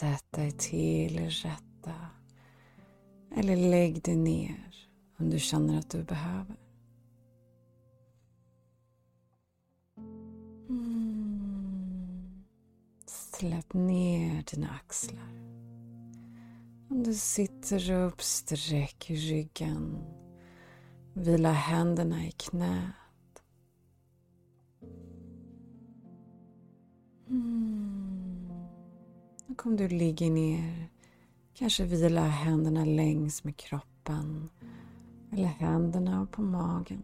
Sätt dig till rätta. Eller lägg dig ner om du känner att du behöver. Mm. Släpp ner dina axlar. Om du sitter upp, sträck ryggen. Vila händerna i knät. Mm. Nu om du ligger ner, kanske vila händerna längs med kroppen. Eller händerna på magen.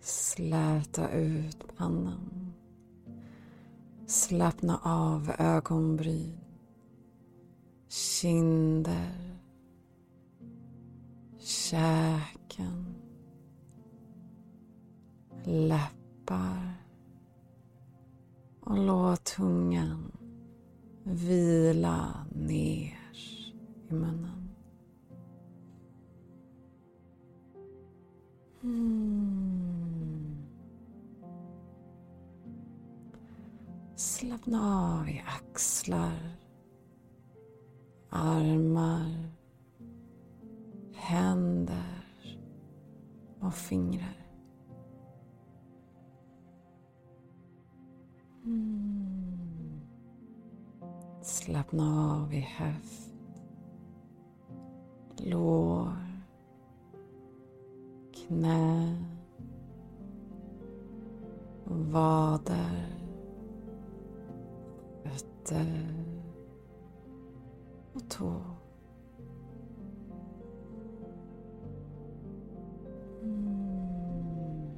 Släta ut pannan. Slappna av ögonbryn, kinder, käken, läppar och låt tungan vila ner i munnen. Mm. Slappna av i axlar, armar, händer och fingrar. Mm. Slappna av i höft, lår, knä, vader, fötter och tå. Mm.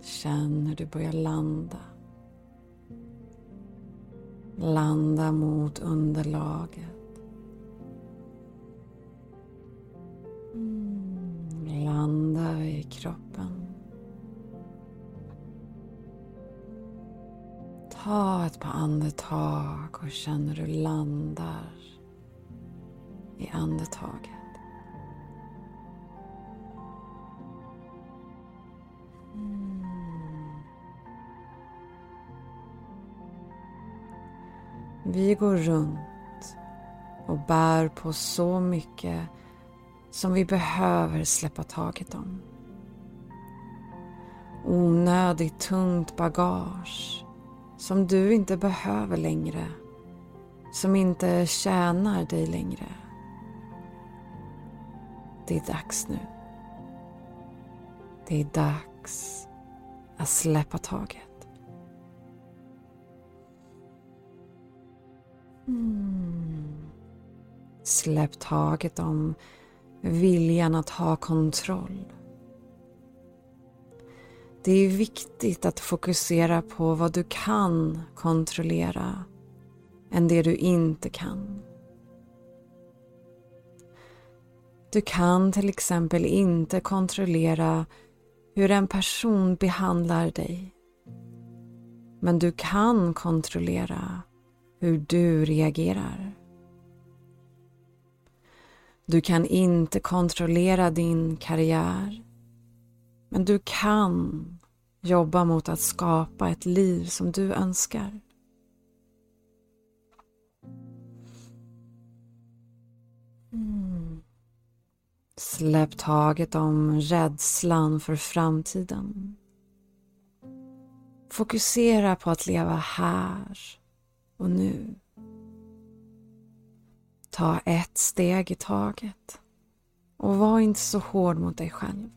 Känn hur du börjar landa. Landa mot underlaget. Mm. Landa i kroppen. Ta ett par andetag och känn hur du landar i andetaget. Vi går runt och bär på så mycket som vi behöver släppa taget om. Onödigt tungt bagage som du inte behöver längre. Som inte tjänar dig längre. Det är dags nu. Det är dags att släppa taget. Mm. Släpp taget om viljan att ha kontroll. Det är viktigt att fokusera på vad du kan kontrollera än det du inte kan. Du kan till exempel inte kontrollera hur en person behandlar dig. Men du kan kontrollera hur du reagerar. Du kan inte kontrollera din karriär. Men du kan jobba mot att skapa ett liv som du önskar. Mm. Släpp taget om rädslan för framtiden. Fokusera på att leva här och nu. Ta ett steg i taget och var inte så hård mot dig själv.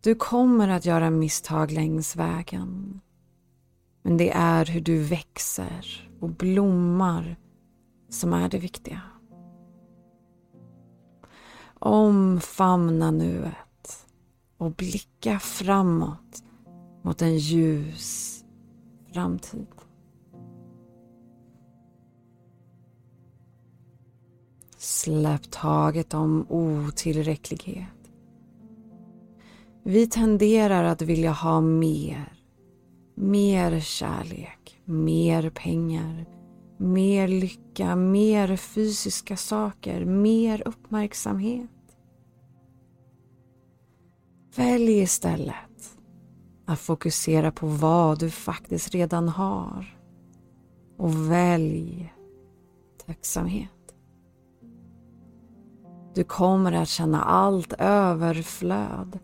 Du kommer att göra misstag längs vägen. Men det är hur du växer och blommar som är det viktiga. Omfamna nuet och blicka framåt mot en ljus framtid. Släpp taget om otillräcklighet. Vi tenderar att vilja ha mer. Mer kärlek, mer pengar, mer lycka, mer fysiska saker, mer uppmärksamhet. Välj istället att fokusera på vad du faktiskt redan har. Och välj tacksamhet. Du kommer att känna allt överflöd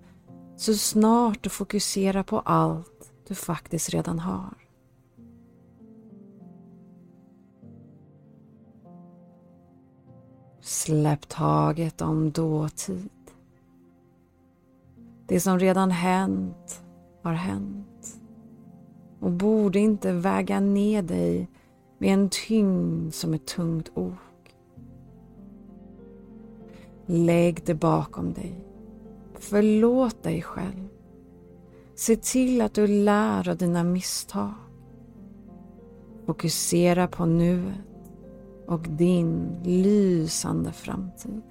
så snart du fokuserar på allt du faktiskt redan har. Släpp taget om dåtid. Det som redan hänt har hänt och borde inte väga ner dig med en tyngd som ett tungt ok. Lägg det bakom dig Förlåt dig själv. Se till att du lär av dina misstag. Fokusera på nuet och din lysande framtid.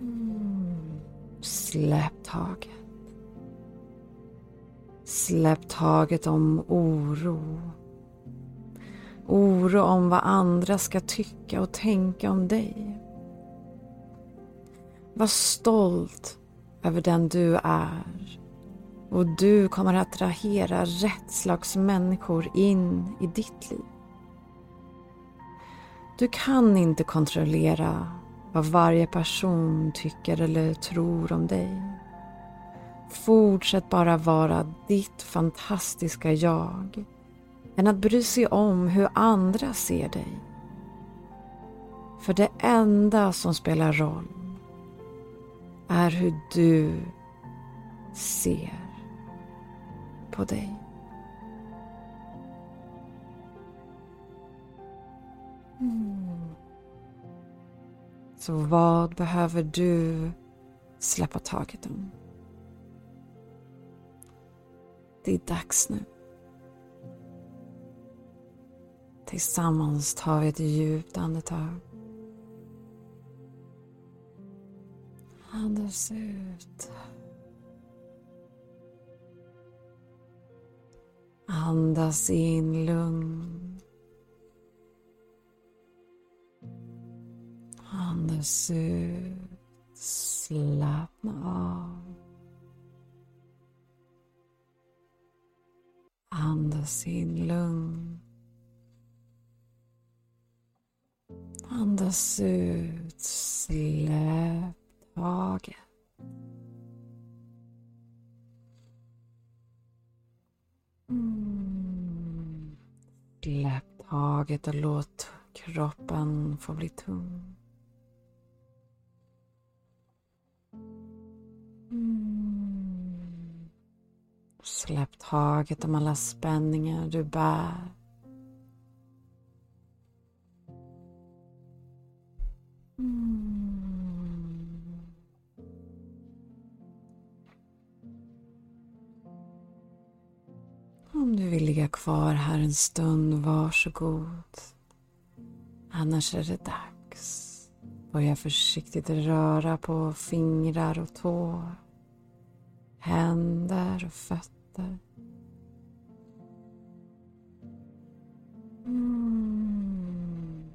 Mm. Släpp taget. Släpp taget om oro. Oro om vad andra ska tycka och tänka om dig. Var stolt över den du är och du kommer att attrahera rätt slags människor in i ditt liv. Du kan inte kontrollera vad varje person tycker eller tror om dig. Fortsätt bara vara ditt fantastiska jag än att bry sig om hur andra ser dig. För det enda som spelar roll är hur du ser på dig. Mm. Så vad behöver du släppa taget om? Det är dags nu. Tillsammans tar vi ett djupt andetag. Andas ut. Andas in lugn. Andas ut. Slappna av. Andas in lugn. Andas ut. Släpp taget. Mm. Släpp taget och låt kroppen få bli tung. Mm. Släpp taget om alla spänningar du bär. Om du vill ligga kvar här en stund, varsågod. Annars är det dags. Börja försiktigt röra på fingrar och tår. Händer och fötter. Mm.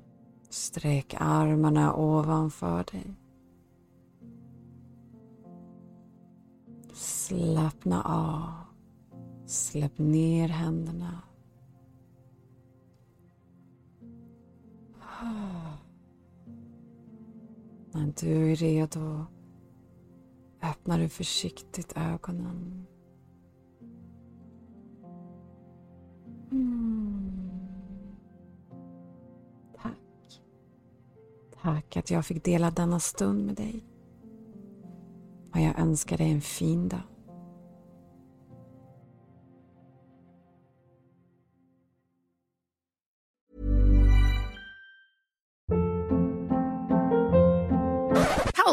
Sträck armarna ovanför dig. Slappna av. Släpp ner händerna. När du är redo öppnar du försiktigt ögonen. Mm. Tack. Tack att jag fick dela denna stund med dig. Och jag önskar dig en fin dag.